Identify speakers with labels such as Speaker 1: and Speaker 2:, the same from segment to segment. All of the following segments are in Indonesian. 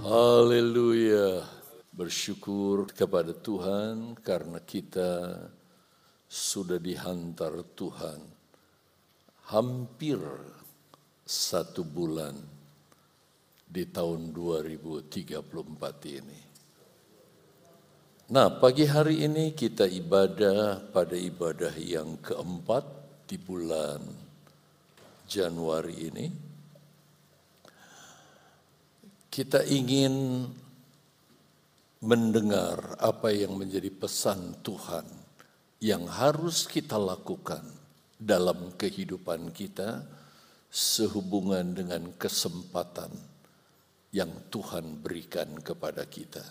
Speaker 1: Haleluya. Bersyukur kepada Tuhan karena kita sudah dihantar Tuhan hampir satu bulan di tahun 2034 ini. Nah, pagi hari ini kita ibadah pada ibadah yang keempat di bulan Januari ini. Kita ingin mendengar apa yang menjadi pesan Tuhan yang harus kita lakukan dalam kehidupan kita sehubungan dengan kesempatan yang Tuhan berikan kepada kita.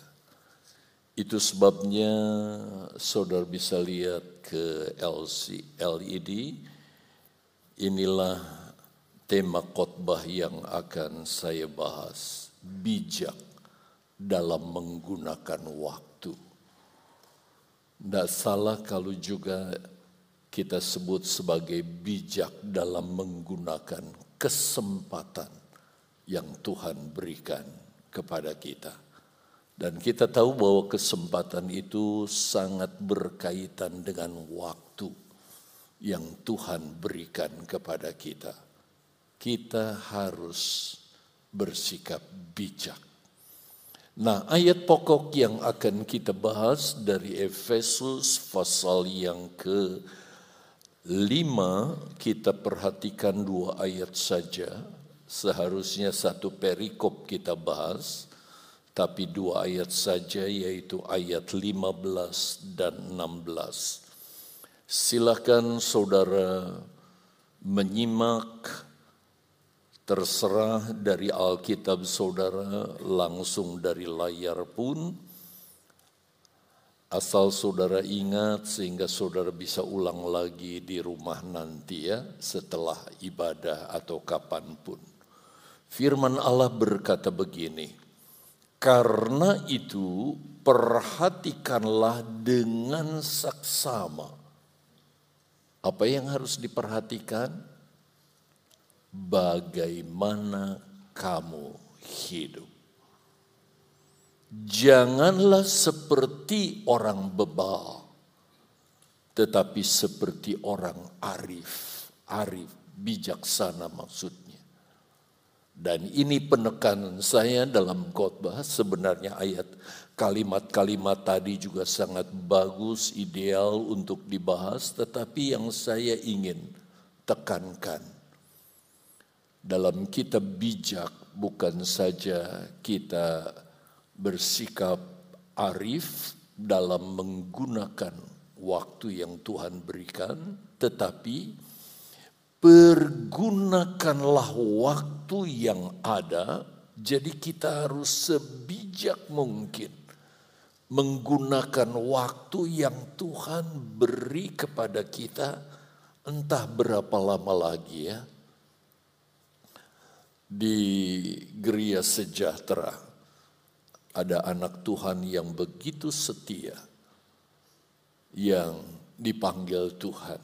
Speaker 1: Itu sebabnya saudara bisa lihat ke LC, LED, inilah tema khotbah yang akan saya bahas, bijak dalam menggunakan waktu. Tidak salah kalau juga kita sebut sebagai bijak dalam menggunakan kesempatan yang Tuhan berikan kepada kita. Dan kita tahu bahwa kesempatan itu sangat berkaitan dengan waktu yang Tuhan berikan kepada kita. Kita harus bersikap bijak Nah, ayat pokok yang akan kita bahas dari Efesus pasal yang ke lima kita perhatikan dua ayat saja. Seharusnya satu perikop kita bahas, tapi dua ayat saja yaitu ayat 15 dan 16. Silakan saudara menyimak terserah dari Alkitab saudara langsung dari layar pun asal saudara ingat sehingga saudara bisa ulang lagi di rumah nanti ya setelah ibadah atau kapan pun. Firman Allah berkata begini, karena itu perhatikanlah dengan saksama. Apa yang harus diperhatikan? Bagaimana kamu hidup. Janganlah seperti orang bebal, tetapi seperti orang arif, arif, bijaksana maksudnya. Dan ini penekanan saya dalam khotbah sebenarnya ayat kalimat-kalimat tadi juga sangat bagus, ideal untuk dibahas, tetapi yang saya ingin tekankan dalam kita bijak bukan saja kita bersikap arif dalam menggunakan waktu yang Tuhan berikan, tetapi pergunakanlah waktu yang ada, jadi kita harus sebijak mungkin menggunakan waktu yang Tuhan beri kepada kita, entah berapa lama lagi ya, di Geria Sejahtera ada anak Tuhan yang begitu setia yang dipanggil Tuhan.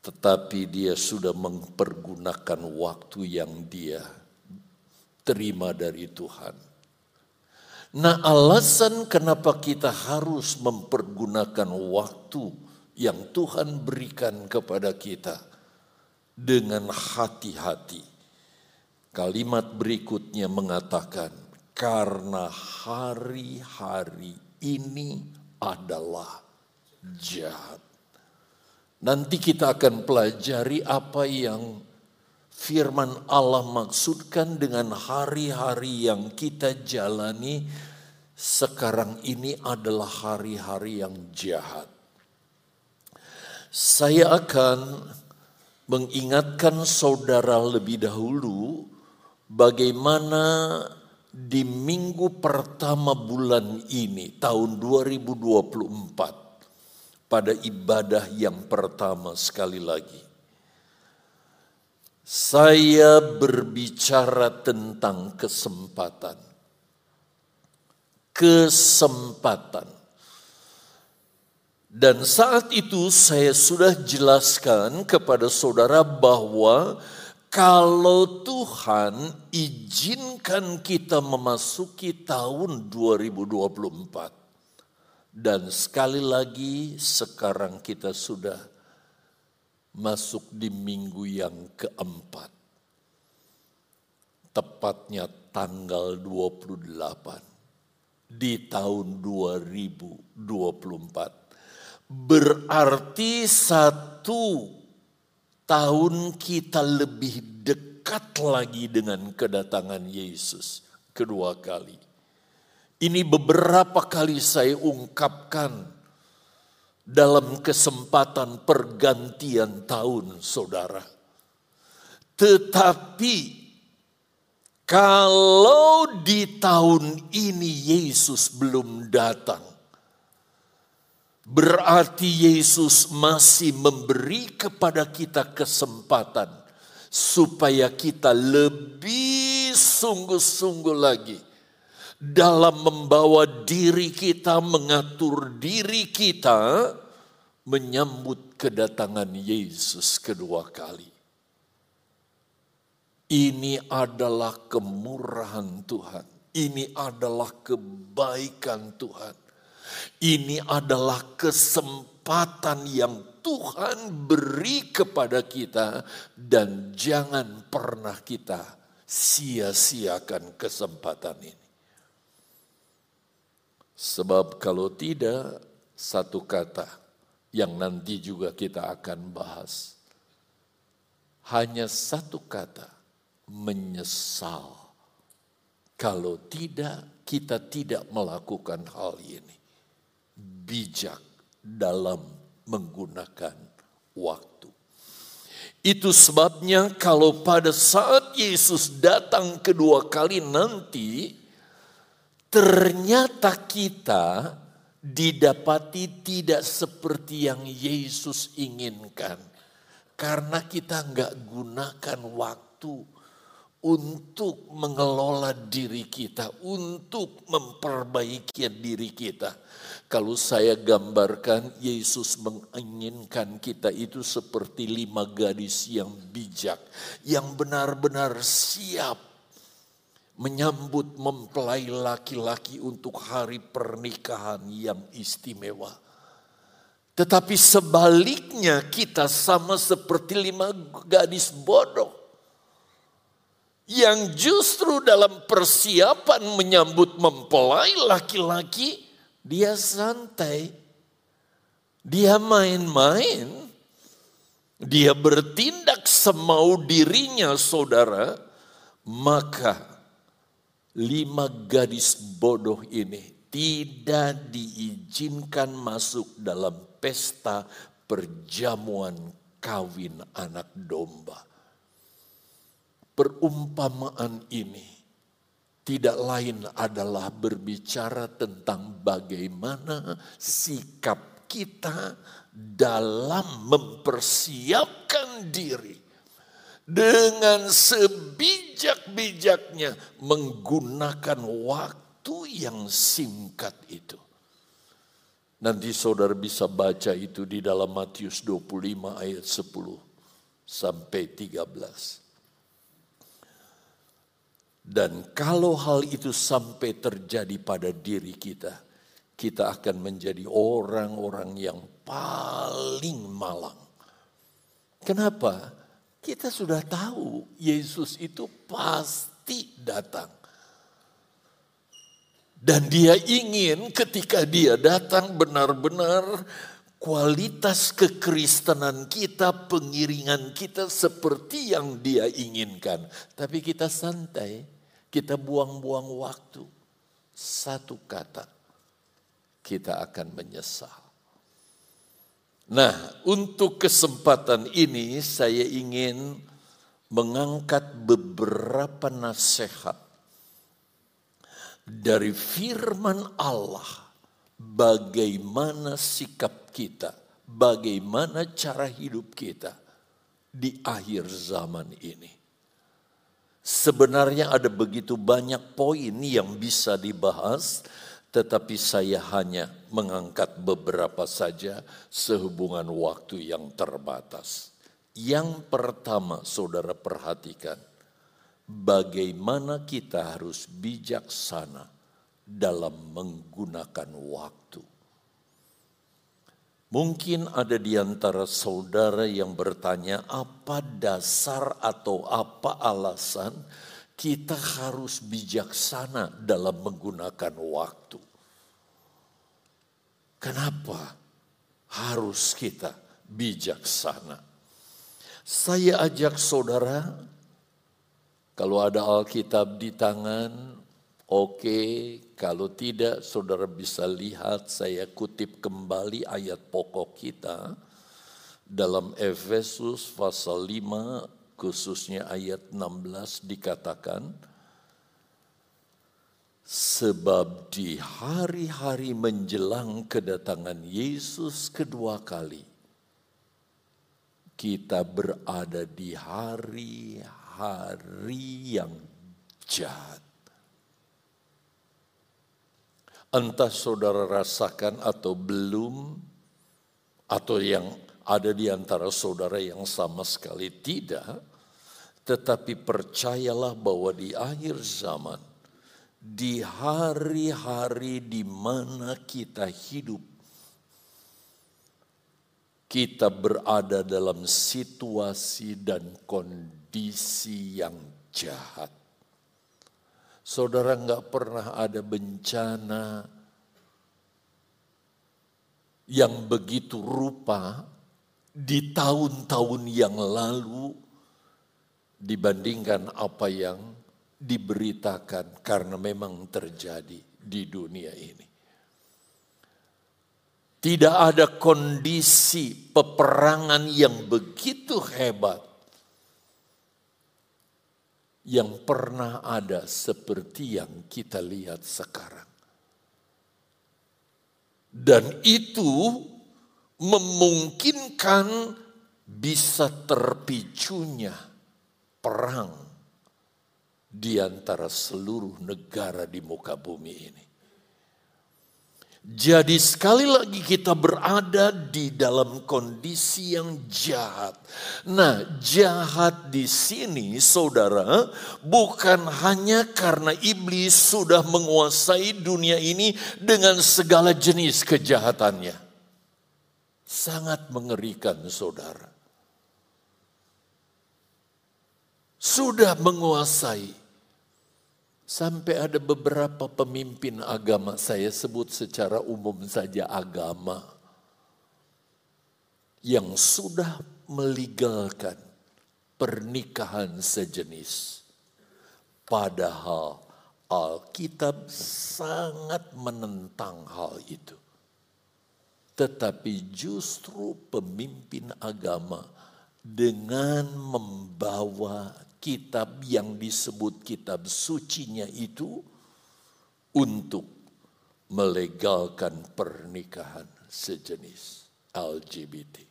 Speaker 1: Tetapi dia sudah mempergunakan waktu yang dia terima dari Tuhan. Nah, alasan kenapa kita harus mempergunakan waktu yang Tuhan berikan kepada kita dengan hati-hati. Kalimat berikutnya mengatakan, "Karena hari-hari ini adalah jahat." Nanti kita akan pelajari apa yang firman Allah maksudkan dengan hari-hari yang kita jalani sekarang ini adalah hari-hari yang jahat. Saya akan mengingatkan saudara lebih dahulu bagaimana di minggu pertama bulan ini tahun 2024 pada ibadah yang pertama sekali lagi saya berbicara tentang kesempatan. Kesempatan dan saat itu saya sudah jelaskan kepada saudara bahwa kalau Tuhan izinkan kita memasuki tahun 2024 dan sekali lagi sekarang kita sudah masuk di minggu yang keempat. Tepatnya tanggal 28 di tahun 2024 Berarti satu tahun kita lebih dekat lagi dengan kedatangan Yesus kedua kali. Ini beberapa kali saya ungkapkan dalam kesempatan pergantian tahun saudara. Tetapi kalau di tahun ini Yesus belum datang, Berarti Yesus masih memberi kepada kita kesempatan supaya kita lebih sungguh-sungguh lagi dalam membawa diri kita, mengatur diri kita menyambut kedatangan Yesus kedua kali. Ini adalah kemurahan Tuhan. Ini adalah kebaikan Tuhan ini adalah kesempatan yang Tuhan beri kepada kita dan jangan pernah kita sia-siakan kesempatan ini. Sebab kalau tidak satu kata yang nanti juga kita akan bahas. Hanya satu kata, menyesal. Kalau tidak, kita tidak melakukan hal ini bijak dalam menggunakan waktu. Itu sebabnya kalau pada saat Yesus datang kedua kali nanti, ternyata kita didapati tidak seperti yang Yesus inginkan. Karena kita nggak gunakan waktu untuk mengelola diri kita, untuk memperbaiki diri kita. Kalau saya gambarkan, Yesus menginginkan kita itu seperti lima gadis yang bijak, yang benar-benar siap menyambut mempelai laki-laki untuk hari pernikahan yang istimewa. Tetapi sebaliknya kita sama seperti lima gadis bodoh yang justru dalam persiapan menyambut mempelai laki-laki, dia santai, dia main-main, dia bertindak semau dirinya saudara, maka lima gadis bodoh ini tidak diizinkan masuk dalam pesta perjamuan kawin anak domba Perumpamaan ini tidak lain adalah berbicara tentang bagaimana sikap kita dalam mempersiapkan diri dengan sebijak-bijaknya menggunakan waktu yang singkat itu. Nanti saudara bisa baca itu di dalam Matius 25 ayat 10 sampai 13. Dan kalau hal itu sampai terjadi pada diri kita, kita akan menjadi orang-orang yang paling malang. Kenapa? Kita sudah tahu Yesus itu pasti datang. Dan dia ingin ketika dia datang benar-benar kualitas kekristenan kita, pengiringan kita seperti yang dia inginkan. Tapi kita santai. Kita buang-buang waktu. Satu kata, kita akan menyesal. Nah, untuk kesempatan ini saya ingin mengangkat beberapa nasihat dari firman Allah bagaimana sikap kita, bagaimana cara hidup kita di akhir zaman ini. Sebenarnya ada begitu banyak poin yang bisa dibahas, tetapi saya hanya mengangkat beberapa saja sehubungan waktu yang terbatas. Yang pertama, saudara perhatikan, bagaimana kita harus bijaksana dalam menggunakan waktu. Mungkin ada di antara saudara yang bertanya, apa dasar atau apa alasan kita harus bijaksana dalam menggunakan waktu? Kenapa harus kita bijaksana? Saya ajak saudara, kalau ada Alkitab di tangan, oke. Okay. Kalau tidak, saudara bisa lihat saya kutip kembali ayat pokok kita dalam Efesus pasal 5 khususnya ayat 16 dikatakan Sebab di hari-hari menjelang kedatangan Yesus kedua kali, kita berada di hari-hari yang jahat. Entah saudara rasakan atau belum, atau yang ada di antara saudara yang sama sekali tidak, tetapi percayalah bahwa di akhir zaman di hari-hari di mana kita hidup, kita berada dalam situasi dan kondisi yang jahat. Saudara nggak pernah ada bencana yang begitu rupa di tahun-tahun yang lalu dibandingkan apa yang diberitakan karena memang terjadi di dunia ini. Tidak ada kondisi peperangan yang begitu hebat yang pernah ada seperti yang kita lihat sekarang. Dan itu memungkinkan bisa terpicunya perang di antara seluruh negara di muka bumi ini. Jadi sekali lagi kita berada di dalam kondisi yang jahat. Nah, jahat di sini saudara bukan hanya karena iblis sudah menguasai dunia ini dengan segala jenis kejahatannya. Sangat mengerikan saudara. Sudah menguasai Sampai ada beberapa pemimpin agama, saya sebut secara umum saja agama, yang sudah melegalkan pernikahan sejenis. Padahal Alkitab sangat menentang hal itu. Tetapi justru pemimpin agama dengan membawa kitab yang disebut kitab sucinya itu untuk melegalkan pernikahan sejenis LGBT.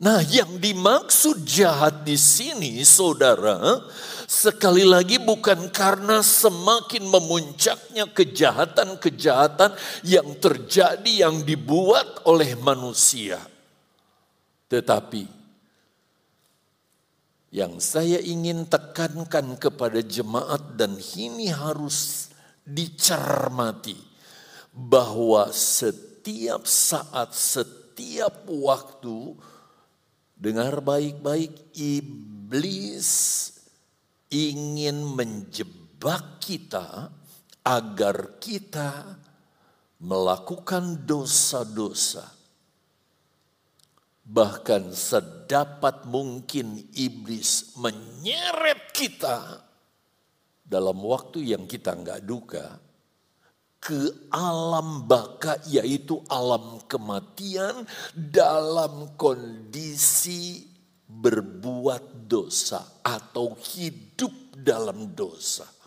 Speaker 1: Nah, yang dimaksud jahat di sini, saudara, sekali lagi bukan karena semakin memuncaknya kejahatan-kejahatan yang terjadi, yang dibuat oleh manusia, tetapi yang saya ingin tekankan kepada jemaat dan ini harus dicermati bahwa setiap saat, setiap waktu dengar baik-baik iblis ingin menjebak kita agar kita melakukan dosa-dosa Bahkan sedapat mungkin iblis menyeret kita dalam waktu yang kita nggak duga ke alam baka yaitu alam kematian dalam kondisi berbuat dosa atau hidup dalam dosa.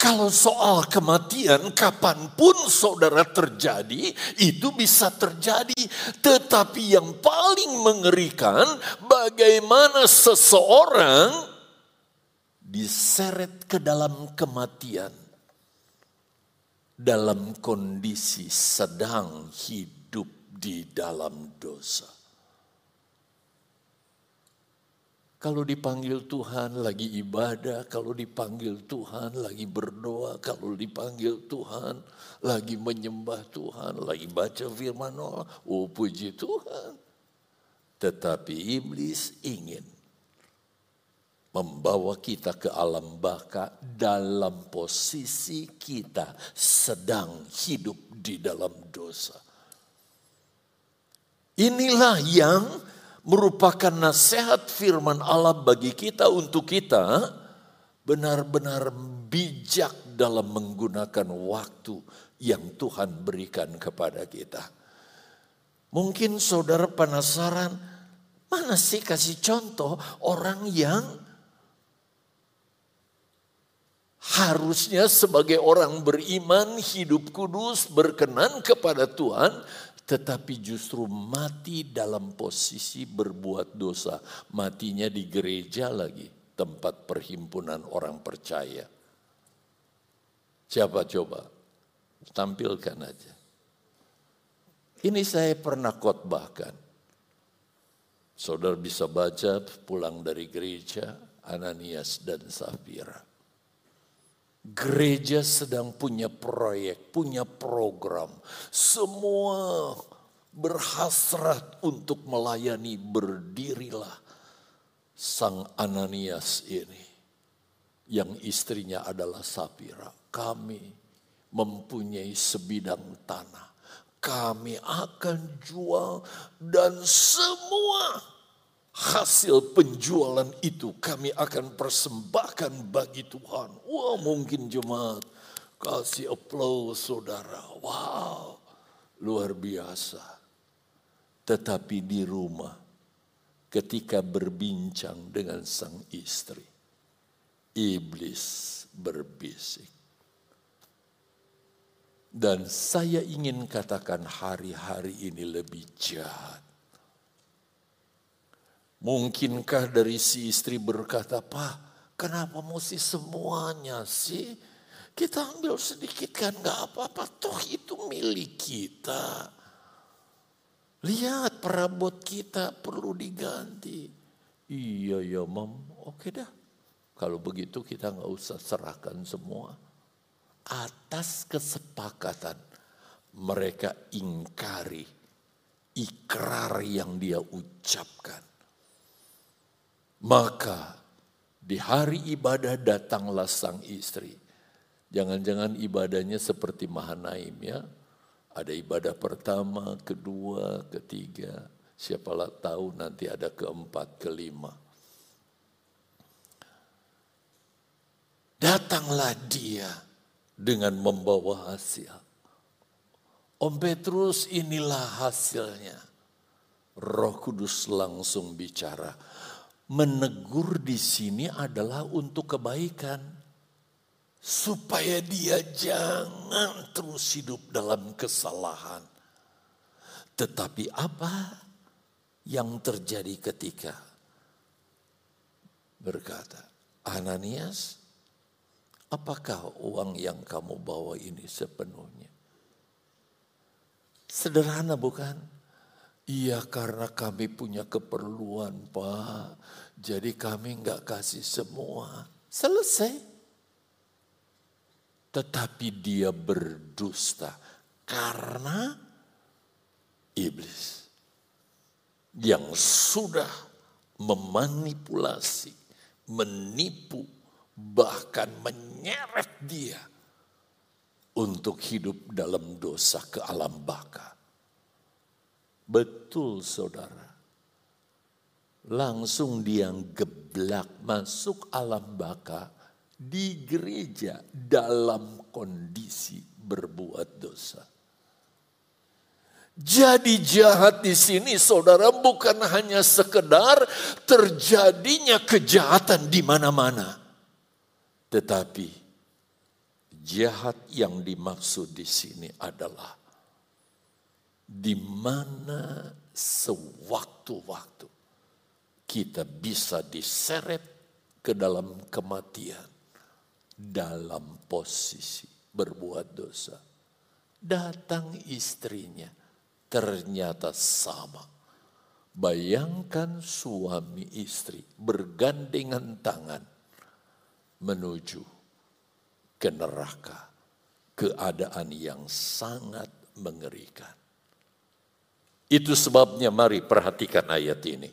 Speaker 1: Kalau soal kematian, kapan pun saudara terjadi, itu bisa terjadi. Tetapi yang paling mengerikan, bagaimana seseorang diseret ke dalam kematian dalam kondisi sedang hidup di dalam dosa. Kalau dipanggil Tuhan lagi ibadah, kalau dipanggil Tuhan lagi berdoa, kalau dipanggil Tuhan lagi menyembah Tuhan, lagi baca firman Allah, oh puji Tuhan. Tetapi iblis ingin membawa kita ke alam baka dalam posisi kita sedang hidup di dalam dosa. Inilah yang merupakan nasihat firman Allah bagi kita untuk kita benar-benar bijak dalam menggunakan waktu yang Tuhan berikan kepada kita. Mungkin saudara penasaran, mana sih kasih contoh orang yang harusnya sebagai orang beriman, hidup kudus, berkenan kepada Tuhan, tetapi justru mati dalam posisi berbuat dosa. Matinya di gereja lagi, tempat perhimpunan orang percaya. Siapa coba? Tampilkan aja. Ini saya pernah khotbahkan. Saudara bisa baca pulang dari gereja Ananias dan Safira. Gereja sedang punya proyek, punya program. Semua berhasrat untuk melayani berdirilah sang Ananias ini. Yang istrinya adalah Sapira. Kami mempunyai sebidang tanah. Kami akan jual dan semua hasil penjualan itu kami akan persembahkan bagi Tuhan. Wah mungkin jemaat kasih aplaus saudara. Wow luar biasa. Tetapi di rumah ketika berbincang dengan sang istri. Iblis berbisik. Dan saya ingin katakan hari-hari ini lebih jahat Mungkinkah dari si istri berkata, Pak, kenapa mesti semuanya sih? Kita ambil sedikit kan gak apa-apa, toh itu milik kita. Lihat perabot kita perlu diganti. Iya ya mam, oke dah. Kalau begitu kita nggak usah serahkan semua. Atas kesepakatan mereka ingkari ikrar yang dia ucapkan. Maka di hari ibadah datanglah sang istri. Jangan-jangan ibadahnya seperti Mahanaim ya. Ada ibadah pertama, kedua, ketiga. Siapalah tahu nanti ada keempat, kelima. Datanglah dia dengan membawa hasil. Om Petrus inilah hasilnya. Roh Kudus langsung bicara menegur di sini adalah untuk kebaikan. Supaya dia jangan terus hidup dalam kesalahan. Tetapi apa yang terjadi ketika berkata, Ananias, apakah uang yang kamu bawa ini sepenuhnya? Sederhana bukan? Iya karena kami punya keperluan pak. Jadi kami nggak kasih semua. Selesai. Tetapi dia berdusta karena iblis yang sudah memanipulasi, menipu, bahkan menyeret dia untuk hidup dalam dosa ke alam baka. Betul saudara. Langsung dia geblak masuk alam baka di gereja dalam kondisi berbuat dosa. Jadi jahat di sini saudara bukan hanya sekedar terjadinya kejahatan di mana-mana. Tetapi jahat yang dimaksud di sini adalah di mana sewaktu-waktu kita bisa diseret ke dalam kematian dalam posisi berbuat dosa. Datang istrinya ternyata sama. Bayangkan suami istri bergandengan tangan menuju ke neraka. Keadaan yang sangat mengerikan. Itu sebabnya mari perhatikan ayat ini.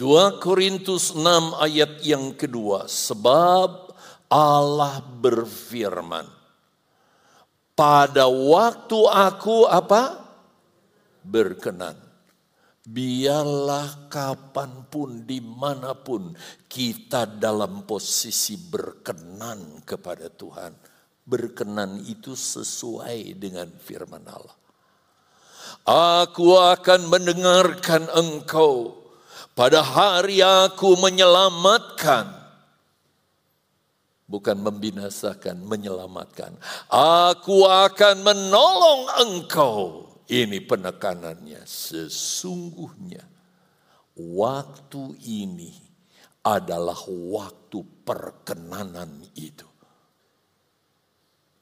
Speaker 1: 2 Korintus 6 ayat yang kedua. Sebab Allah berfirman. Pada waktu aku apa? Berkenan. Biarlah kapan pun, di mana pun kita dalam posisi berkenan kepada Tuhan. Berkenan itu sesuai dengan firman Allah. Aku akan mendengarkan engkau pada hari aku menyelamatkan. Bukan membinasakan, menyelamatkan. Aku akan menolong engkau. Ini penekanannya. Sesungguhnya waktu ini adalah waktu perkenanan itu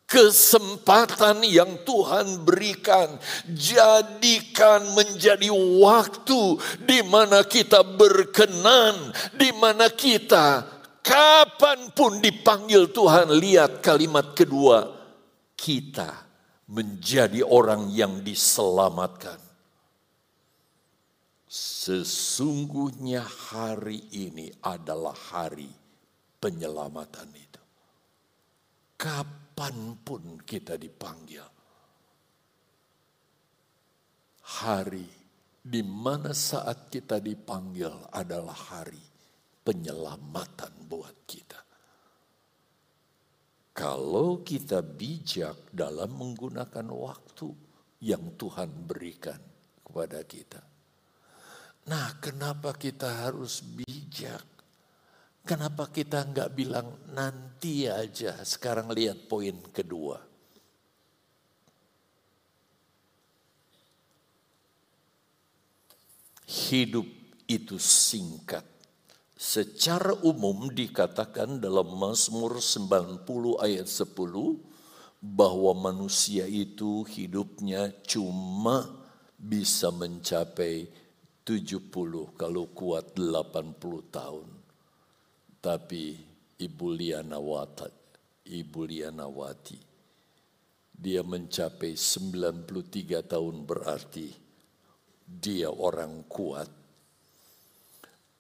Speaker 1: kesempatan yang Tuhan berikan. Jadikan menjadi waktu di mana kita berkenan, di mana kita kapan pun dipanggil Tuhan. Lihat kalimat kedua, kita menjadi orang yang diselamatkan. Sesungguhnya hari ini adalah hari penyelamatan itu. Kapan kapan pun kita dipanggil. Hari di mana saat kita dipanggil adalah hari penyelamatan buat kita. Kalau kita bijak dalam menggunakan waktu yang Tuhan berikan kepada kita. Nah, kenapa kita harus bijak? Kenapa kita nggak bilang nanti aja? Sekarang lihat poin kedua. Hidup itu singkat. Secara umum dikatakan dalam Mazmur 90 ayat 10 bahwa manusia itu hidupnya cuma bisa mencapai 70 kalau kuat 80 tahun. Tapi Ibu Lianawati, Ibu Lianawati, dia mencapai 93 tahun berarti dia orang kuat.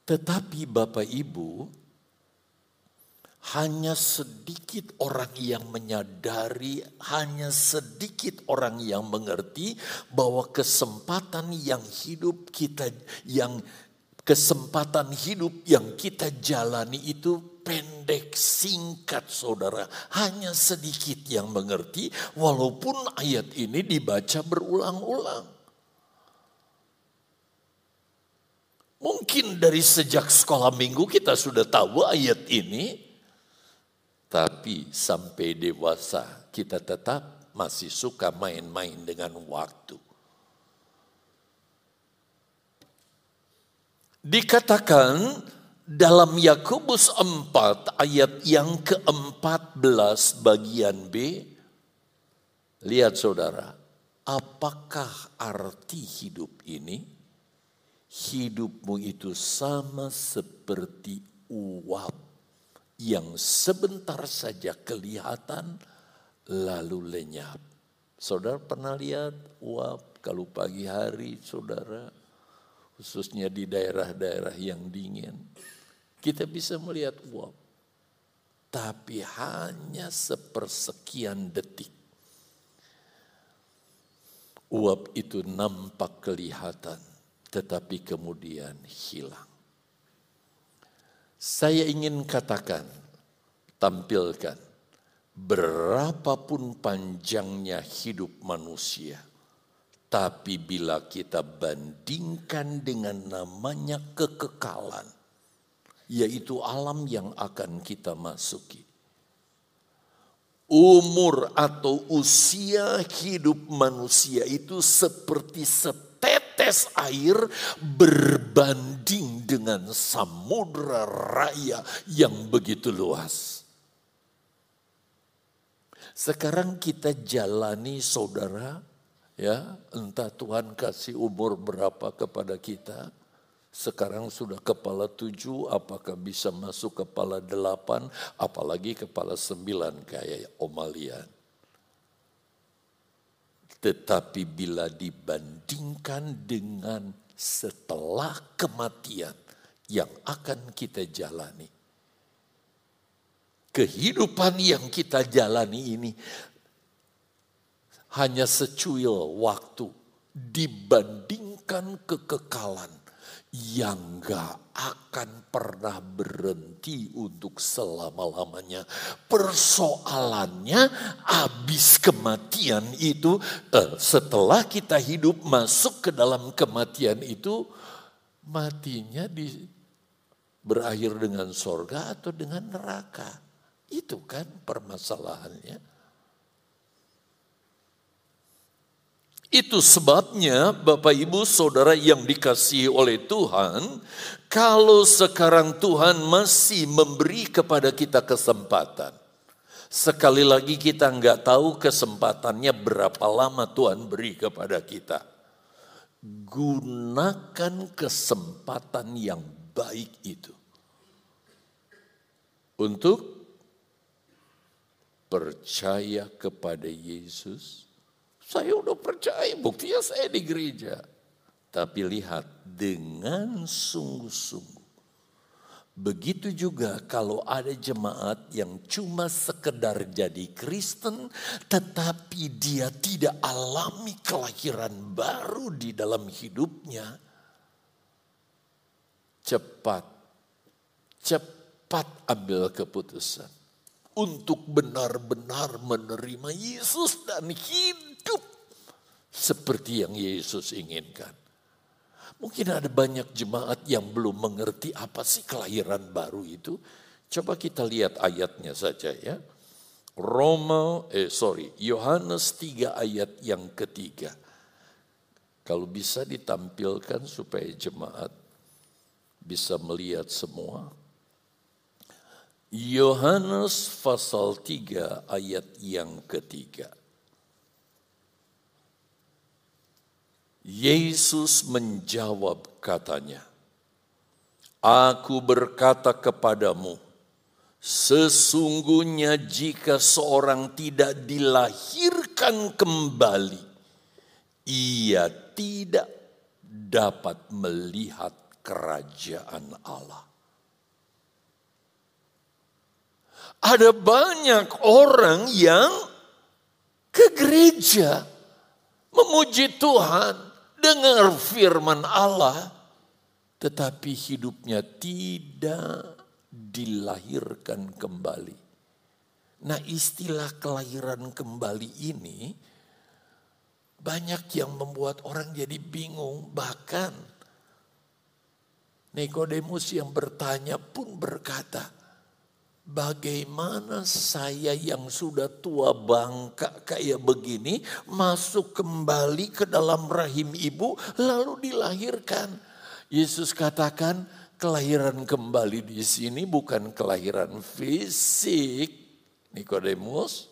Speaker 1: Tetapi Bapak Ibu, hanya sedikit orang yang menyadari, hanya sedikit orang yang mengerti bahwa kesempatan yang hidup kita yang kesempatan hidup yang kita jalani itu pendek, singkat saudara. Hanya sedikit yang mengerti walaupun ayat ini dibaca berulang-ulang. Mungkin dari sejak sekolah minggu kita sudah tahu ayat ini. Tapi sampai dewasa kita tetap masih suka main-main dengan waktu. Dikatakan dalam Yakobus 4 ayat yang ke-14 bagian B, lihat saudara, apakah arti hidup ini? Hidupmu itu sama seperti uap yang sebentar saja kelihatan lalu lenyap. Saudara pernah lihat uap kalau pagi hari saudara khususnya di daerah-daerah yang dingin, kita bisa melihat uap. Tapi hanya sepersekian detik. Uap itu nampak kelihatan, tetapi kemudian hilang. Saya ingin katakan, tampilkan, berapapun panjangnya hidup manusia, tapi bila kita bandingkan dengan namanya kekekalan, yaitu alam yang akan kita masuki. Umur atau usia hidup manusia itu seperti setetes air berbanding dengan samudra raya yang begitu luas. Sekarang kita jalani saudara, ya entah Tuhan kasih umur berapa kepada kita. Sekarang sudah kepala tujuh, apakah bisa masuk kepala delapan, apalagi kepala sembilan kayak Omalian. Tetapi bila dibandingkan dengan setelah kematian yang akan kita jalani. Kehidupan yang kita jalani ini hanya secuil waktu dibandingkan kekekalan yang gak akan pernah berhenti untuk selama-lamanya. Persoalannya habis kematian itu, eh, setelah kita hidup masuk ke dalam kematian itu, matinya di, berakhir dengan sorga atau dengan neraka. Itu kan permasalahannya. Itu sebabnya Bapak Ibu Saudara yang dikasihi oleh Tuhan, kalau sekarang Tuhan masih memberi kepada kita kesempatan. Sekali lagi kita nggak tahu kesempatannya berapa lama Tuhan beri kepada kita. Gunakan kesempatan yang baik itu. Untuk percaya kepada Yesus saya udah percaya, buktinya saya di gereja. Tapi lihat, dengan sungguh-sungguh. Begitu juga kalau ada jemaat yang cuma sekedar jadi Kristen, tetapi dia tidak alami kelahiran baru di dalam hidupnya. Cepat, cepat ambil keputusan untuk benar-benar menerima Yesus dan hidup seperti yang Yesus inginkan. Mungkin ada banyak jemaat yang belum mengerti apa sih kelahiran baru itu. Coba kita lihat ayatnya saja ya. Roma, eh sorry, Yohanes 3 ayat yang ketiga. Kalau bisa ditampilkan supaya jemaat bisa melihat semua. Yohanes pasal 3 ayat yang ketiga. Yesus menjawab katanya, Aku berkata kepadamu, sesungguhnya jika seorang tidak dilahirkan kembali, ia tidak dapat melihat kerajaan Allah. Ada banyak orang yang ke gereja memuji Tuhan, dengar firman Allah, tetapi hidupnya tidak dilahirkan kembali. Nah, istilah kelahiran kembali ini banyak yang membuat orang jadi bingung, bahkan Nikodemus yang bertanya pun berkata, Bagaimana saya yang sudah tua bangka kayak begini masuk kembali ke dalam rahim ibu lalu dilahirkan. Yesus katakan kelahiran kembali di sini bukan kelahiran fisik. Nikodemus.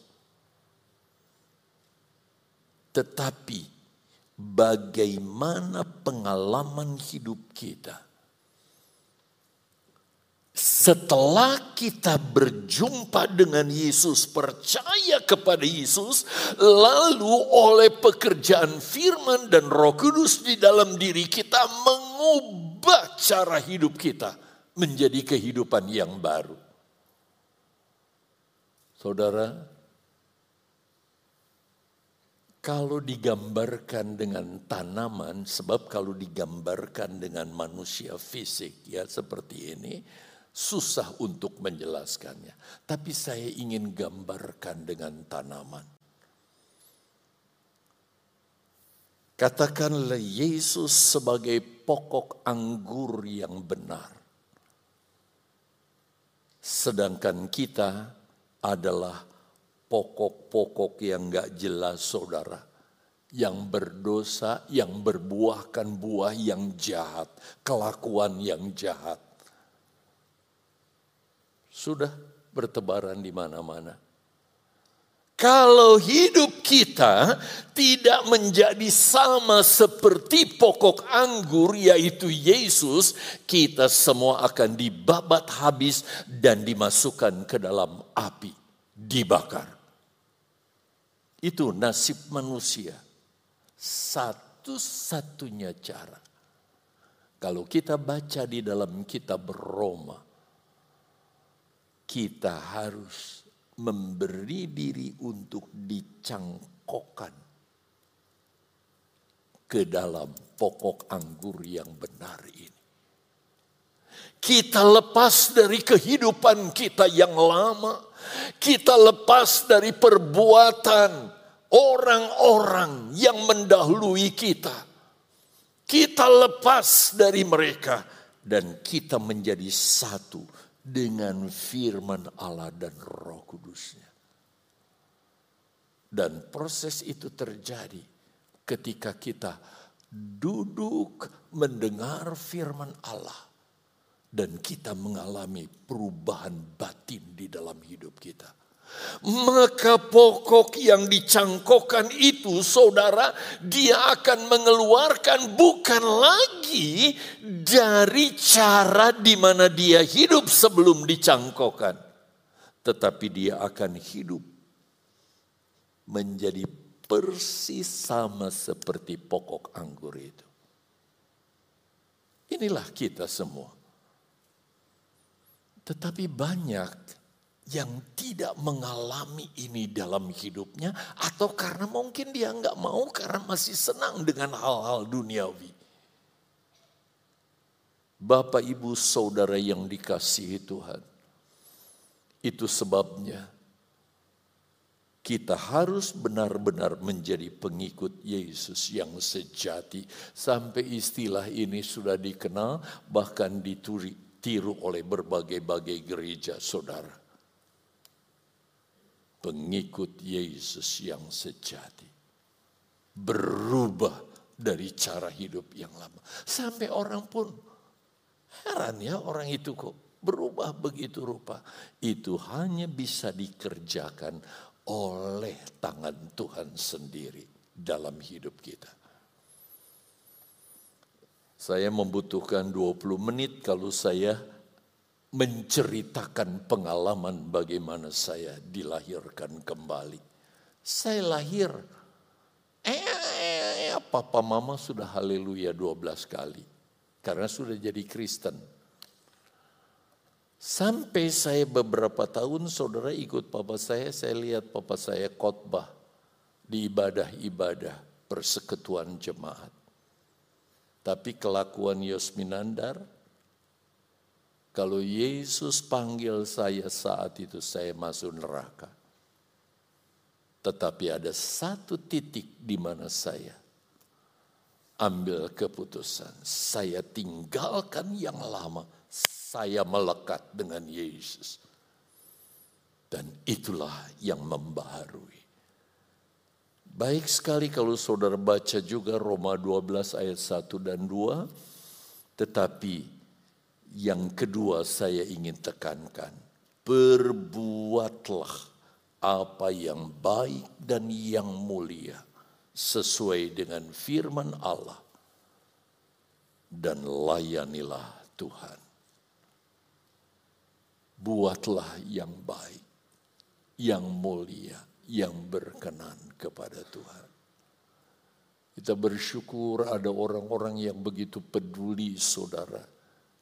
Speaker 1: Tetapi bagaimana pengalaman hidup kita setelah kita berjumpa dengan Yesus, percaya kepada Yesus, lalu oleh pekerjaan firman dan roh kudus di dalam diri kita mengubah cara hidup kita menjadi kehidupan yang baru. Saudara, kalau digambarkan dengan tanaman, sebab kalau digambarkan dengan manusia fisik ya seperti ini, susah untuk menjelaskannya. Tapi saya ingin gambarkan dengan tanaman. Katakanlah Yesus sebagai pokok anggur yang benar. Sedangkan kita adalah pokok-pokok yang gak jelas saudara. Yang berdosa, yang berbuahkan buah yang jahat, kelakuan yang jahat sudah bertebaran di mana-mana. Kalau hidup kita tidak menjadi sama seperti pokok anggur yaitu Yesus, kita semua akan dibabat habis dan dimasukkan ke dalam api, dibakar. Itu nasib manusia. Satu-satunya cara. Kalau kita baca di dalam kitab Roma, kita harus memberi diri untuk dicangkokkan ke dalam pokok anggur yang benar ini. Kita lepas dari kehidupan kita yang lama. Kita lepas dari perbuatan orang-orang yang mendahului kita. Kita lepas dari mereka dan kita menjadi satu dengan firman Allah dan roh kudusnya. Dan proses itu terjadi ketika kita duduk mendengar firman Allah. Dan kita mengalami perubahan batin di dalam hidup kita maka pokok yang dicangkokkan itu saudara dia akan mengeluarkan bukan lagi dari cara di mana dia hidup sebelum dicangkokkan. Tetapi dia akan hidup menjadi persis sama seperti pokok anggur itu. Inilah kita semua. Tetapi banyak yang tidak mengalami ini dalam hidupnya atau karena mungkin dia nggak mau karena masih senang dengan hal-hal duniawi. Bapak, ibu, saudara yang dikasihi Tuhan, itu sebabnya kita harus benar-benar menjadi pengikut Yesus yang sejati. Sampai istilah ini sudah dikenal bahkan ditiru oleh berbagai-bagai gereja saudara pengikut Yesus yang sejati. Berubah dari cara hidup yang lama. Sampai orang pun heran ya orang itu kok berubah begitu rupa. Itu hanya bisa dikerjakan oleh tangan Tuhan sendiri dalam hidup kita. Saya membutuhkan 20 menit kalau saya menceritakan pengalaman bagaimana saya dilahirkan kembali. Saya lahir, eh, papa mama sudah haleluya 12 kali. Karena sudah jadi Kristen. Sampai saya beberapa tahun saudara ikut papa saya, saya lihat papa saya khotbah di ibadah-ibadah persekutuan jemaat. Tapi kelakuan Yosminandar kalau Yesus panggil saya saat itu saya masuk neraka. Tetapi ada satu titik di mana saya ambil keputusan. Saya tinggalkan yang lama. Saya melekat dengan Yesus. Dan itulah yang membaharui. Baik sekali kalau saudara baca juga Roma 12 ayat 1 dan 2. Tetapi yang kedua saya ingin tekankan, berbuatlah apa yang baik dan yang mulia sesuai dengan firman Allah dan layanilah Tuhan. Buatlah yang baik, yang mulia, yang berkenan kepada Tuhan. Kita bersyukur ada orang-orang yang begitu peduli saudara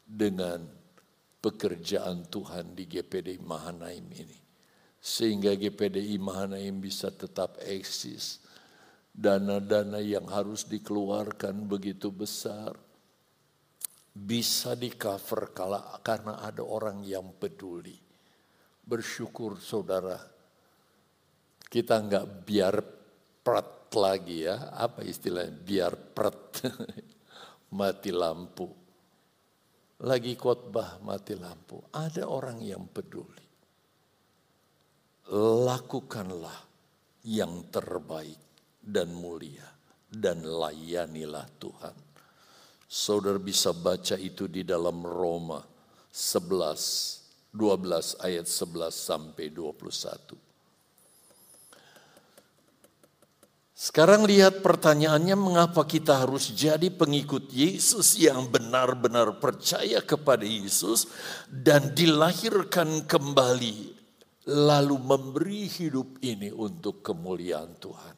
Speaker 1: dengan pekerjaan Tuhan di GPDI Mahanaim ini. Sehingga GPDI Mahanaim bisa tetap eksis. Dana-dana yang harus dikeluarkan begitu besar. Bisa di cover karena ada orang yang peduli. Bersyukur saudara. Kita nggak biar prat lagi ya. Apa istilahnya? Biar prat. Mati lampu lagi khotbah mati lampu, ada orang yang peduli. Lakukanlah yang terbaik dan mulia dan layanilah Tuhan. Saudara bisa baca itu di dalam Roma 11 12 ayat 11 sampai 21. Sekarang lihat pertanyaannya mengapa kita harus jadi pengikut Yesus yang benar-benar percaya kepada Yesus dan dilahirkan kembali lalu memberi hidup ini untuk kemuliaan Tuhan.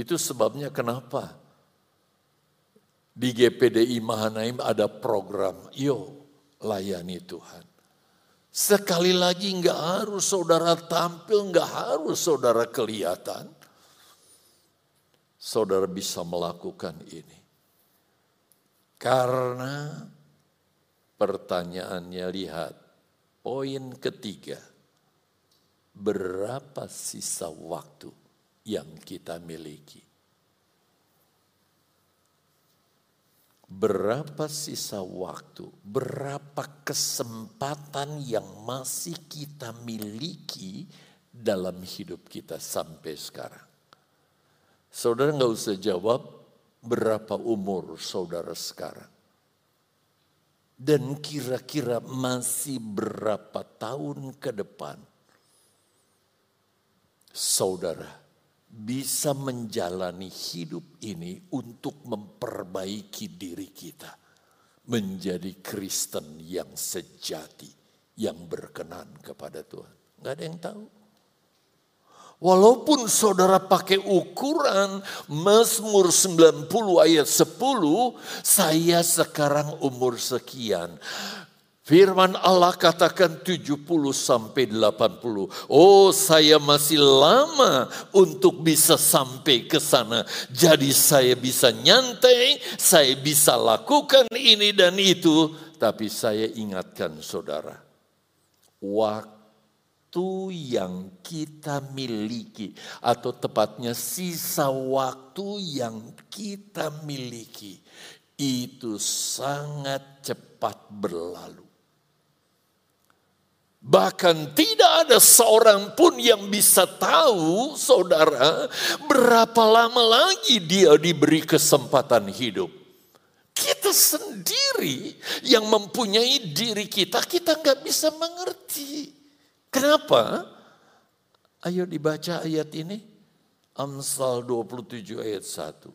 Speaker 1: Itu sebabnya kenapa di GPDI Mahanaim ada program, yo layani Tuhan. Sekali lagi nggak harus saudara tampil, nggak harus saudara kelihatan saudara bisa melakukan ini. Karena pertanyaannya lihat, poin ketiga, berapa sisa waktu yang kita miliki? Berapa sisa waktu, berapa kesempatan yang masih kita miliki dalam hidup kita sampai sekarang? Saudara nggak usah jawab berapa umur saudara sekarang. Dan kira-kira masih berapa tahun ke depan saudara bisa menjalani hidup ini untuk memperbaiki diri kita menjadi Kristen yang sejati, yang berkenan kepada Tuhan. Gak ada yang tahu. Walaupun saudara pakai ukuran Mazmur 90 ayat 10, saya sekarang umur sekian. Firman Allah katakan 70 sampai 80. Oh, saya masih lama untuk bisa sampai ke sana. Jadi saya bisa nyantai, saya bisa lakukan ini dan itu, tapi saya ingatkan saudara, waktu waktu yang kita miliki, atau tepatnya sisa waktu yang kita miliki, itu sangat cepat berlalu. Bahkan tidak ada seorang pun yang bisa tahu, saudara, berapa lama lagi dia diberi kesempatan hidup. Kita sendiri yang mempunyai diri kita, kita nggak bisa mengerti. Kenapa? Ayo dibaca ayat ini. Amsal 27 ayat 1.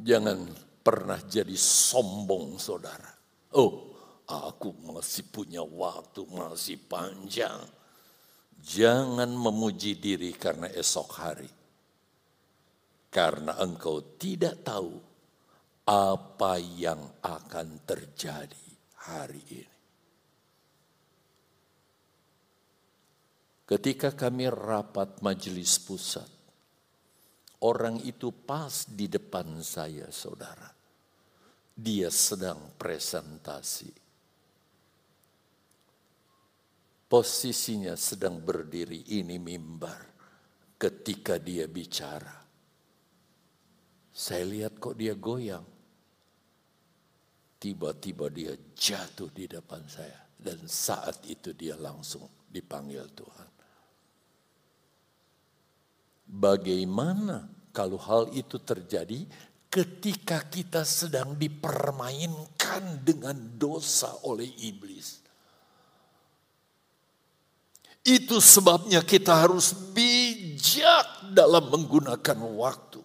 Speaker 1: Jangan pernah jadi sombong saudara. Oh, aku masih punya waktu, masih panjang. Jangan memuji diri karena esok hari. Karena engkau tidak tahu apa yang akan terjadi hari ini. Ketika kami rapat majelis pusat, orang itu pas di depan saya, saudara. Dia sedang presentasi. Posisinya sedang berdiri ini mimbar ketika dia bicara. Saya lihat kok dia goyang. Tiba-tiba dia jatuh di depan saya. Dan saat itu dia langsung dipanggil Tuhan. Bagaimana kalau hal itu terjadi ketika kita sedang dipermainkan dengan dosa oleh iblis? Itu sebabnya kita harus bijak dalam menggunakan waktu.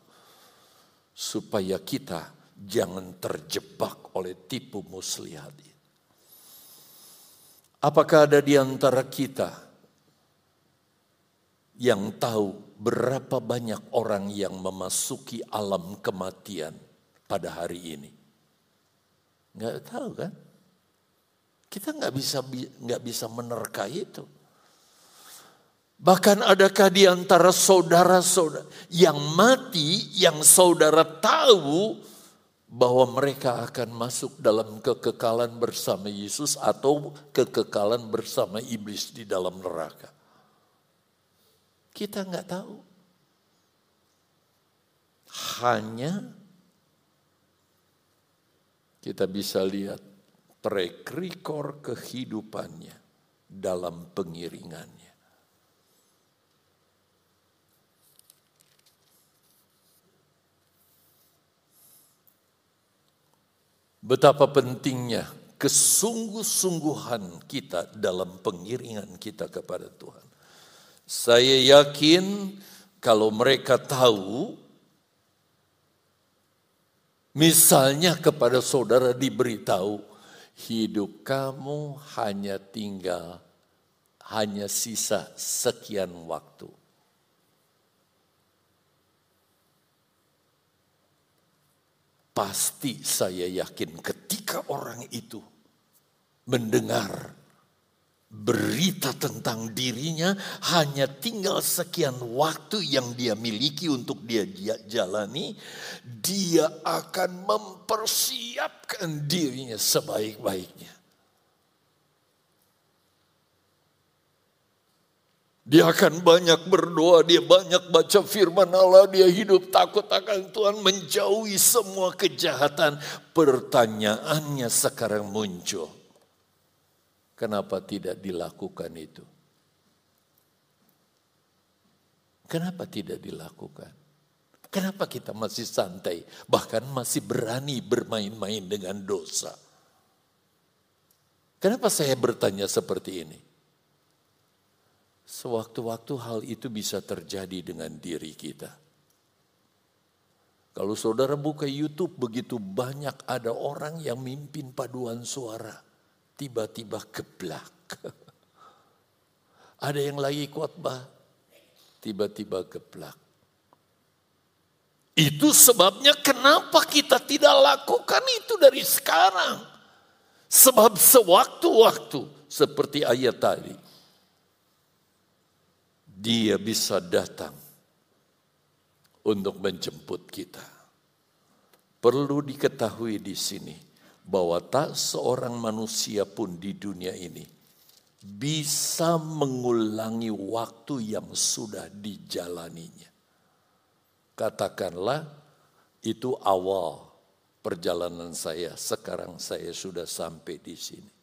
Speaker 1: Supaya kita jangan terjebak oleh tipu muslihat Apakah ada di antara kita yang tahu berapa banyak orang yang memasuki alam kematian pada hari ini? Nggak tahu kan? Kita nggak bisa nggak bisa menerka itu. Bahkan adakah di antara saudara-saudara yang mati yang saudara tahu bahwa mereka akan masuk dalam kekekalan bersama Yesus atau kekekalan bersama iblis di dalam neraka. Kita nggak tahu. Hanya kita bisa lihat track kehidupannya dalam pengiringannya. Betapa pentingnya kesungguh-sungguhan kita dalam pengiringan kita kepada Tuhan. Saya yakin kalau mereka tahu, misalnya kepada saudara diberitahu, hidup kamu hanya tinggal, hanya sisa sekian waktu. Pasti saya yakin ketika orang itu mendengar berita tentang dirinya hanya tinggal sekian waktu yang dia miliki untuk dia jalani, dia akan mempersiapkan dirinya sebaik-baiknya. Dia akan banyak berdoa, dia banyak baca firman Allah, dia hidup takut akan Tuhan, menjauhi semua kejahatan. Pertanyaannya sekarang muncul. Kenapa tidak dilakukan itu? Kenapa tidak dilakukan? Kenapa kita masih santai, bahkan masih berani bermain-main dengan dosa? Kenapa saya bertanya seperti ini? Sewaktu-waktu hal itu bisa terjadi dengan diri kita. Kalau saudara buka YouTube begitu banyak ada orang yang mimpin paduan suara. Tiba-tiba geblak. ada yang lagi khotbah. Tiba-tiba geblak. Itu sebabnya kenapa kita tidak lakukan itu dari sekarang. Sebab sewaktu-waktu seperti ayat tadi dia bisa datang untuk menjemput kita. Perlu diketahui di sini bahwa tak seorang manusia pun di dunia ini bisa mengulangi waktu yang sudah dijalaninya. Katakanlah itu awal perjalanan saya, sekarang saya sudah sampai di sini.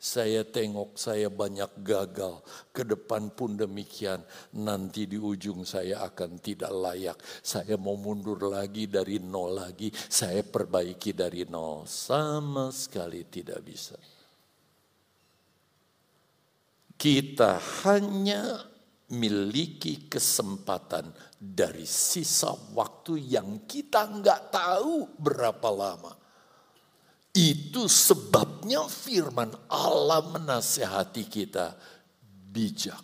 Speaker 1: Saya tengok saya banyak gagal, ke depan pun demikian. Nanti di ujung saya akan tidak layak. Saya mau mundur lagi dari nol lagi, saya perbaiki dari nol. Sama sekali tidak bisa. Kita hanya miliki kesempatan dari sisa waktu yang kita nggak tahu berapa lama. Itu sebabnya firman Allah menasehati kita bijak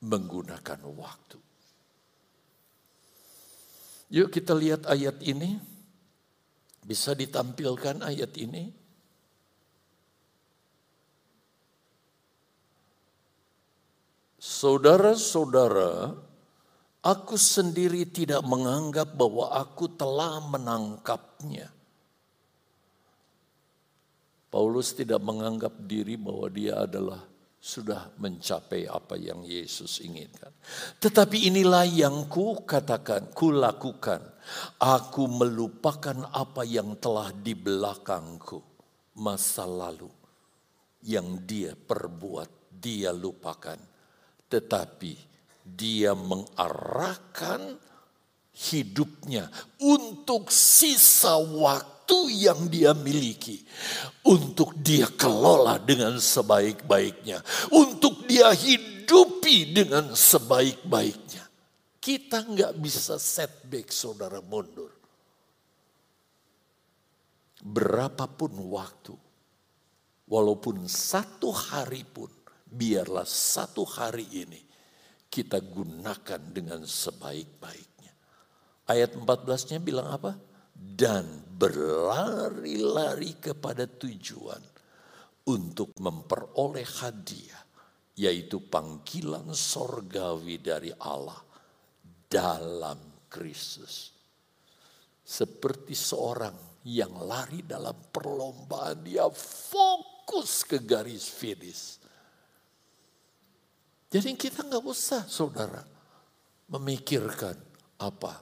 Speaker 1: menggunakan waktu. Yuk kita lihat ayat ini. Bisa ditampilkan ayat ini? Saudara-saudara, aku sendiri tidak menganggap bahwa aku telah menangkapnya. Paulus tidak menganggap diri bahwa dia adalah sudah mencapai apa yang Yesus inginkan. Tetapi inilah yang ku katakan, ku lakukan. Aku melupakan apa yang telah di belakangku masa lalu yang dia perbuat, dia lupakan. Tetapi dia mengarahkan hidupnya untuk sisa waktu waktu yang dia miliki untuk dia kelola dengan sebaik-baiknya, untuk dia hidupi dengan sebaik-baiknya. Kita nggak bisa setback saudara mundur. Berapapun waktu, walaupun satu hari pun, biarlah satu hari ini kita gunakan dengan sebaik-baiknya. Ayat 14-nya bilang apa? dan berlari-lari kepada tujuan untuk memperoleh hadiah, yaitu panggilan sorgawi dari Allah dalam Kristus. Seperti seorang yang lari dalam perlombaan, dia fokus ke garis finish. Jadi kita nggak usah saudara memikirkan apa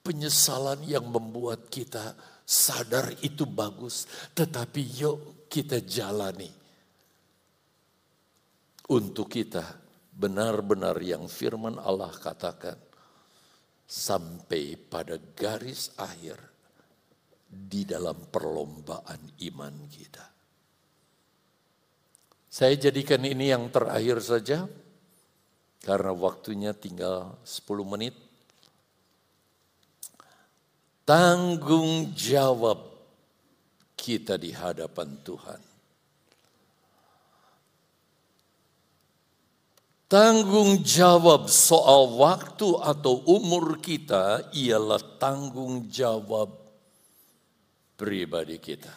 Speaker 1: penyesalan yang membuat kita sadar itu bagus, tetapi yuk kita jalani untuk kita benar-benar yang firman Allah katakan sampai pada garis akhir di dalam perlombaan iman kita. Saya jadikan ini yang terakhir saja. Karena waktunya tinggal 10 menit. Tanggung jawab kita di hadapan Tuhan. Tanggung jawab soal waktu atau umur kita ialah tanggung jawab pribadi kita.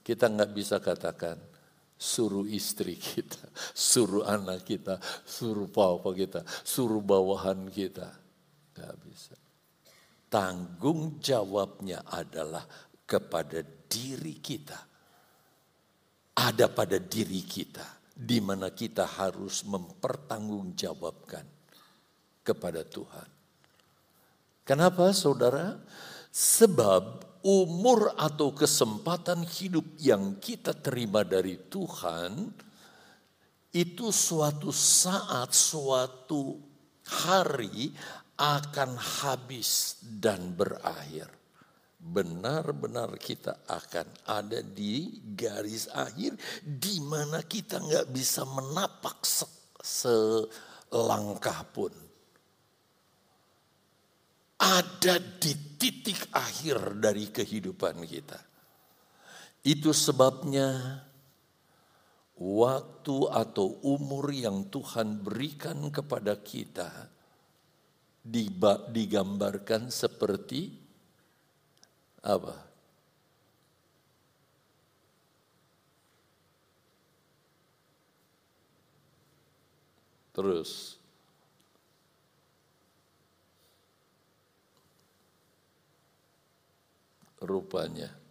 Speaker 1: Kita nggak bisa katakan suruh istri kita, suruh anak kita, suruh papa kita, suruh bawahan kita. Nggak bisa. Tanggung jawabnya adalah kepada diri kita. Ada pada diri kita di mana kita harus mempertanggungjawabkan kepada Tuhan. Kenapa saudara? Sebab umur atau kesempatan hidup yang kita terima dari Tuhan itu suatu saat, suatu hari akan habis dan berakhir benar-benar kita akan ada di garis akhir di mana kita nggak bisa menapak selangkah pun. Ada di titik akhir dari kehidupan kita. Itu sebabnya waktu atau umur yang Tuhan berikan kepada kita digambarkan seperti apa? Terus rupanya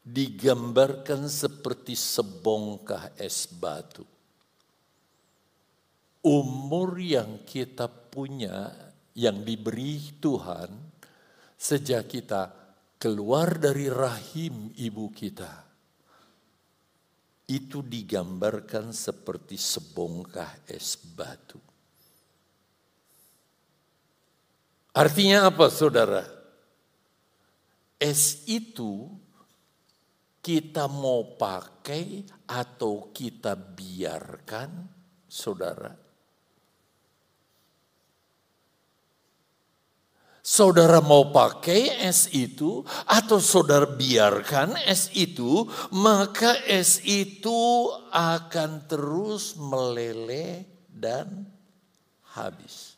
Speaker 1: digambarkan seperti sebongkah es batu. Umur yang kita punya, yang diberi Tuhan, sejak kita keluar dari rahim ibu kita itu digambarkan seperti sebongkah es batu. Artinya apa saudara? Es itu kita mau pakai atau kita biarkan saudara Saudara mau pakai es itu atau saudara biarkan es itu, maka es itu akan terus meleleh dan habis.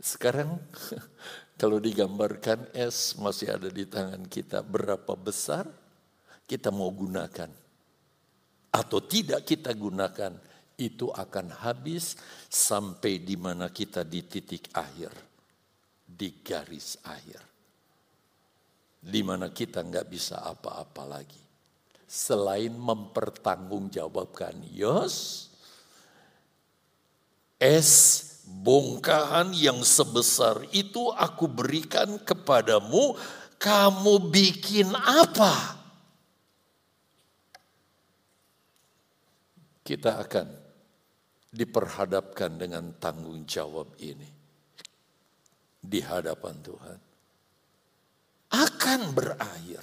Speaker 1: Sekarang kalau digambarkan es masih ada di tangan kita berapa besar kita mau gunakan atau tidak kita gunakan itu akan habis sampai di mana kita di titik akhir, di garis akhir. Di mana kita nggak bisa apa-apa lagi. Selain mempertanggungjawabkan, Yos, es bongkahan yang sebesar itu aku berikan kepadamu, kamu bikin apa? Kita akan diperhadapkan dengan tanggung jawab ini di hadapan Tuhan akan berakhir.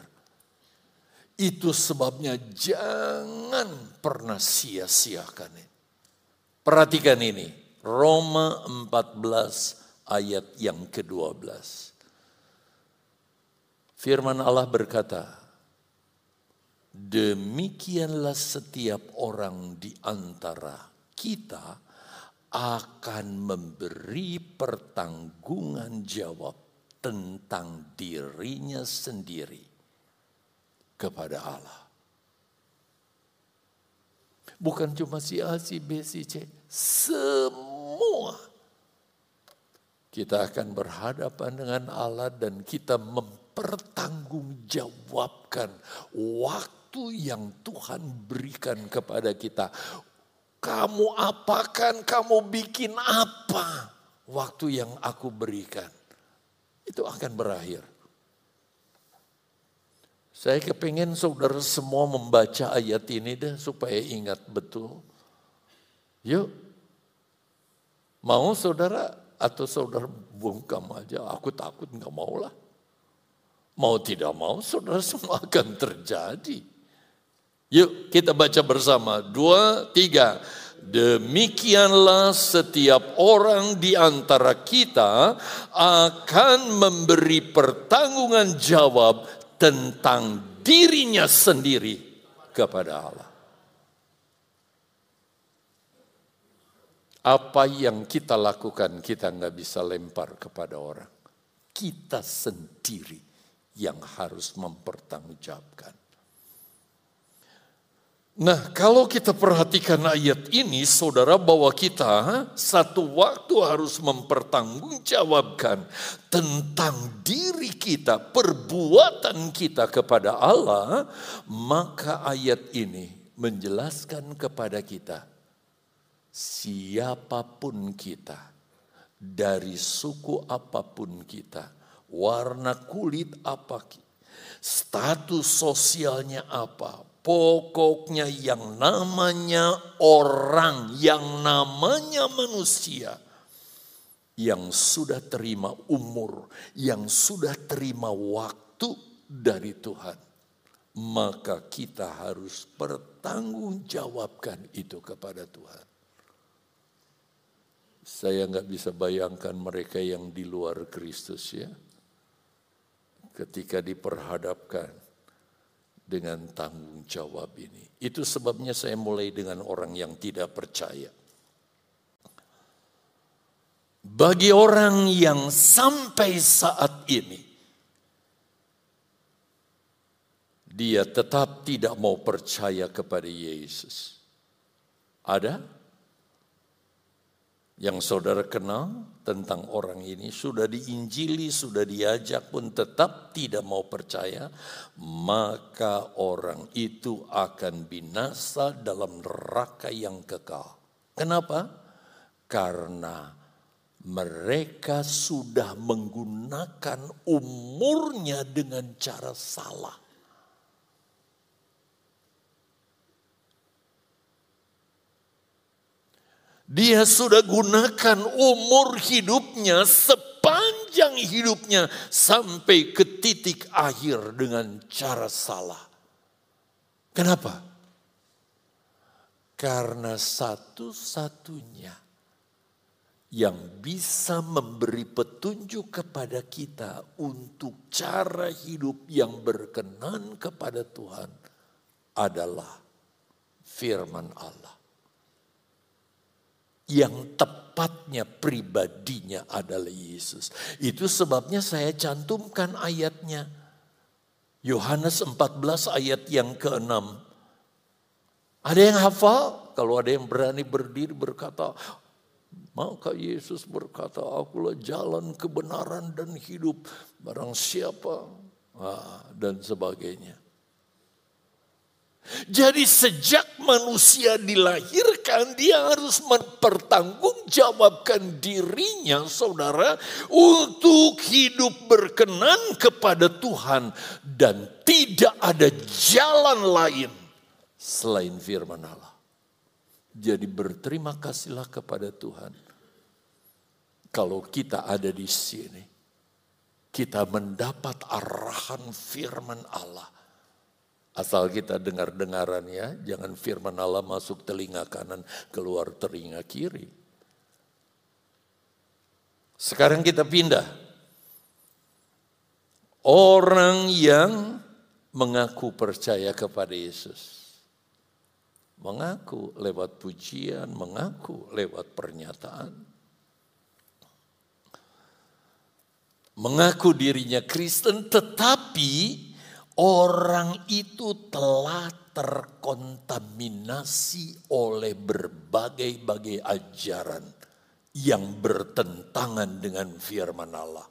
Speaker 1: Itu sebabnya jangan pernah sia-siakan. Perhatikan ini, Roma 14 ayat yang ke-12. Firman Allah berkata, Demikianlah setiap orang di antara kita akan memberi pertanggungan jawab tentang dirinya sendiri kepada Allah. Bukan cuma si A, si B, si C, semua. Kita akan berhadapan dengan Allah dan kita mempertanggungjawabkan waktu yang Tuhan berikan kepada kita kamu apakan, kamu bikin apa waktu yang aku berikan. Itu akan berakhir. Saya kepingin saudara semua membaca ayat ini deh supaya ingat betul. Yuk. Mau saudara atau saudara bungkam aja. Aku takut nggak mau lah. Mau tidak mau saudara semua akan terjadi. Yuk kita baca bersama. Dua, tiga. Demikianlah setiap orang di antara kita akan memberi pertanggungan jawab tentang dirinya sendiri kepada Allah. Apa yang kita lakukan kita nggak bisa lempar kepada orang. Kita sendiri yang harus mempertanggungjawabkan. Nah, kalau kita perhatikan ayat ini, saudara, bahwa kita satu waktu harus mempertanggungjawabkan tentang diri kita, perbuatan kita kepada Allah, maka ayat ini menjelaskan kepada kita, siapa pun kita, dari suku apa pun kita, warna kulit apa, status sosialnya apa, Pokoknya yang namanya orang, yang namanya manusia, yang sudah terima umur, yang sudah terima waktu dari Tuhan, maka kita harus bertanggungjawabkan itu kepada Tuhan. Saya nggak bisa bayangkan mereka yang di luar Kristus ya, ketika diperhadapkan dengan tanggung jawab ini. Itu sebabnya saya mulai dengan orang yang tidak percaya. Bagi orang yang sampai saat ini dia tetap tidak mau percaya kepada Yesus. Ada yang saudara kenal tentang orang ini, sudah diinjili, sudah diajak pun tetap tidak mau percaya, maka orang itu akan binasa dalam neraka yang kekal. Kenapa? Karena mereka sudah menggunakan umurnya dengan cara salah. Dia sudah gunakan umur hidupnya sepanjang hidupnya sampai ke titik akhir dengan cara salah. Kenapa? Karena satu-satunya yang bisa memberi petunjuk kepada kita untuk cara hidup yang berkenan kepada Tuhan adalah firman Allah yang tepatnya pribadinya adalah Yesus. Itu sebabnya saya cantumkan ayatnya. Yohanes 14 ayat yang ke-6. Ada yang hafal? Kalau ada yang berani berdiri berkata, maka Yesus berkata, akulah jalan kebenaran dan hidup. Barang siapa? Ah, dan sebagainya. Jadi sejak manusia dilahirkan dia harus mempertanggungjawabkan dirinya saudara untuk hidup berkenan kepada Tuhan dan tidak ada jalan lain selain firman Allah. Jadi berterima kasihlah kepada Tuhan. Kalau kita ada di sini, kita mendapat arahan firman Allah Asal kita dengar-dengaran ya, jangan firman Allah masuk telinga kanan, keluar telinga kiri. Sekarang kita pindah. Orang yang mengaku percaya kepada Yesus. Mengaku lewat pujian, mengaku lewat pernyataan. Mengaku dirinya Kristen tetapi Orang itu telah terkontaminasi oleh berbagai-bagai ajaran yang bertentangan dengan firman Allah.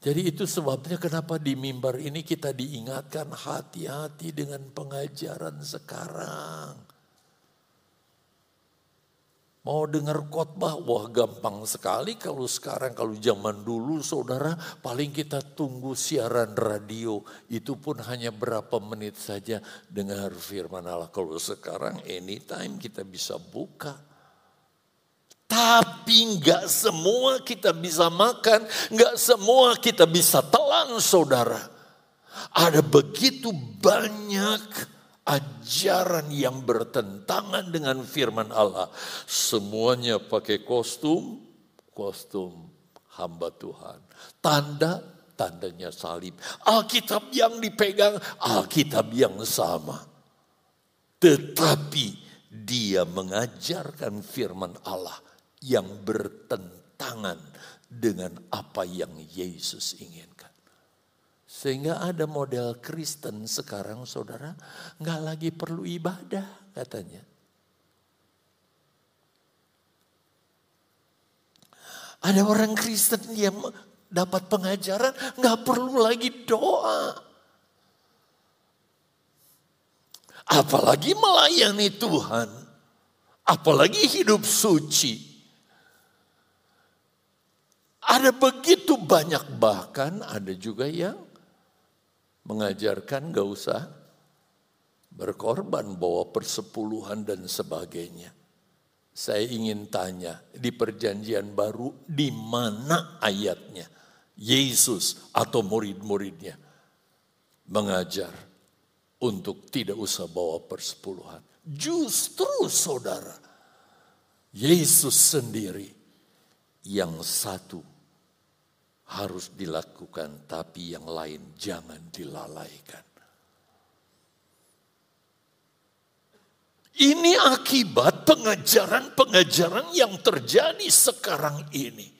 Speaker 1: Jadi itu sebabnya kenapa di mimbar ini kita diingatkan hati-hati dengan pengajaran sekarang. Mau dengar khotbah, wah gampang sekali kalau sekarang, kalau zaman dulu saudara paling kita tunggu siaran radio. Itu pun hanya berapa menit saja dengar firman Allah. Kalau sekarang anytime kita bisa buka. Tapi nggak semua kita bisa makan, nggak semua kita bisa telan saudara. Ada begitu banyak ajaran yang bertentangan dengan firman Allah. Semuanya pakai kostum, kostum hamba Tuhan. Tanda, tandanya salib. Alkitab yang dipegang, Alkitab yang sama. Tetapi dia mengajarkan firman Allah yang bertentangan dengan apa yang Yesus inginkan. Sehingga ada model Kristen sekarang saudara nggak lagi perlu ibadah katanya. Ada orang Kristen yang dapat pengajaran nggak perlu lagi doa. Apalagi melayani Tuhan. Apalagi hidup suci. Ada begitu banyak bahkan ada juga yang mengajarkan gak usah berkorban bawa persepuluhan dan sebagainya. Saya ingin tanya di perjanjian baru di mana ayatnya Yesus atau murid-muridnya mengajar untuk tidak usah bawa persepuluhan. Justru saudara, Yesus sendiri yang satu harus dilakukan, tapi yang lain jangan dilalaikan. Ini akibat pengajaran-pengajaran yang terjadi sekarang ini.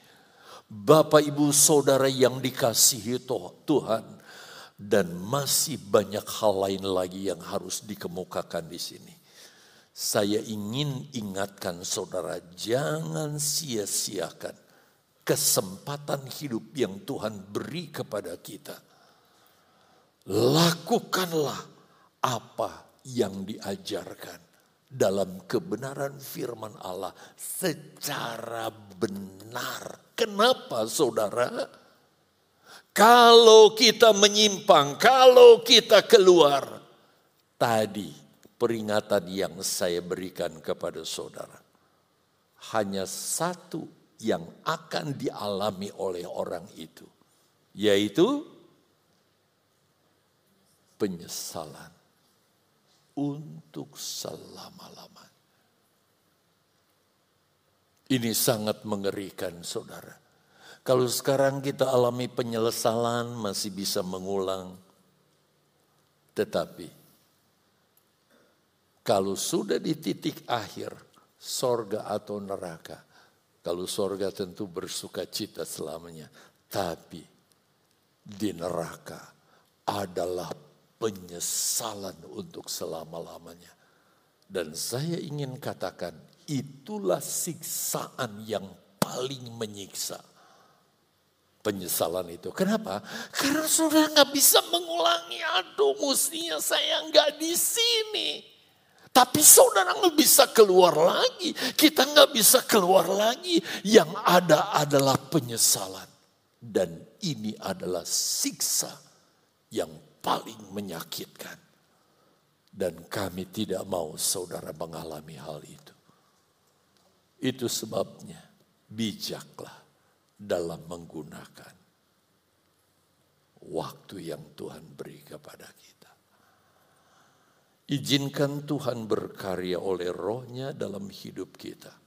Speaker 1: Bapak, ibu, saudara yang dikasihi Tuhan, dan masih banyak hal lain lagi yang harus dikemukakan di sini. Saya ingin ingatkan saudara, jangan sia-siakan kesempatan hidup yang Tuhan beri kepada kita. Lakukanlah apa yang diajarkan dalam kebenaran firman Allah secara benar. Kenapa saudara? Kalau kita menyimpang, kalau kita keluar, tadi peringatan yang saya berikan kepada saudara. Hanya satu yang akan dialami oleh orang itu, yaitu penyesalan untuk selama-lamanya. Ini sangat mengerikan, saudara. Kalau sekarang kita alami penyesalan, masih bisa mengulang, tetapi kalau sudah di titik akhir, sorga atau neraka, kalau sorga tentu bersuka cita selamanya. Tapi di neraka adalah penyesalan untuk selama-lamanya. Dan saya ingin katakan itulah siksaan yang paling menyiksa. Penyesalan itu. Kenapa? Karena saudara nggak bisa mengulangi. Aduh mestinya saya nggak di sini. Tapi saudara nggak bisa keluar lagi. Kita nggak bisa keluar lagi. Yang ada adalah penyesalan. Dan ini adalah siksa yang paling menyakitkan. Dan kami tidak mau saudara mengalami hal itu. Itu sebabnya bijaklah dalam menggunakan waktu yang Tuhan beri kepada kita. Izinkan Tuhan berkarya oleh rohnya dalam hidup kita.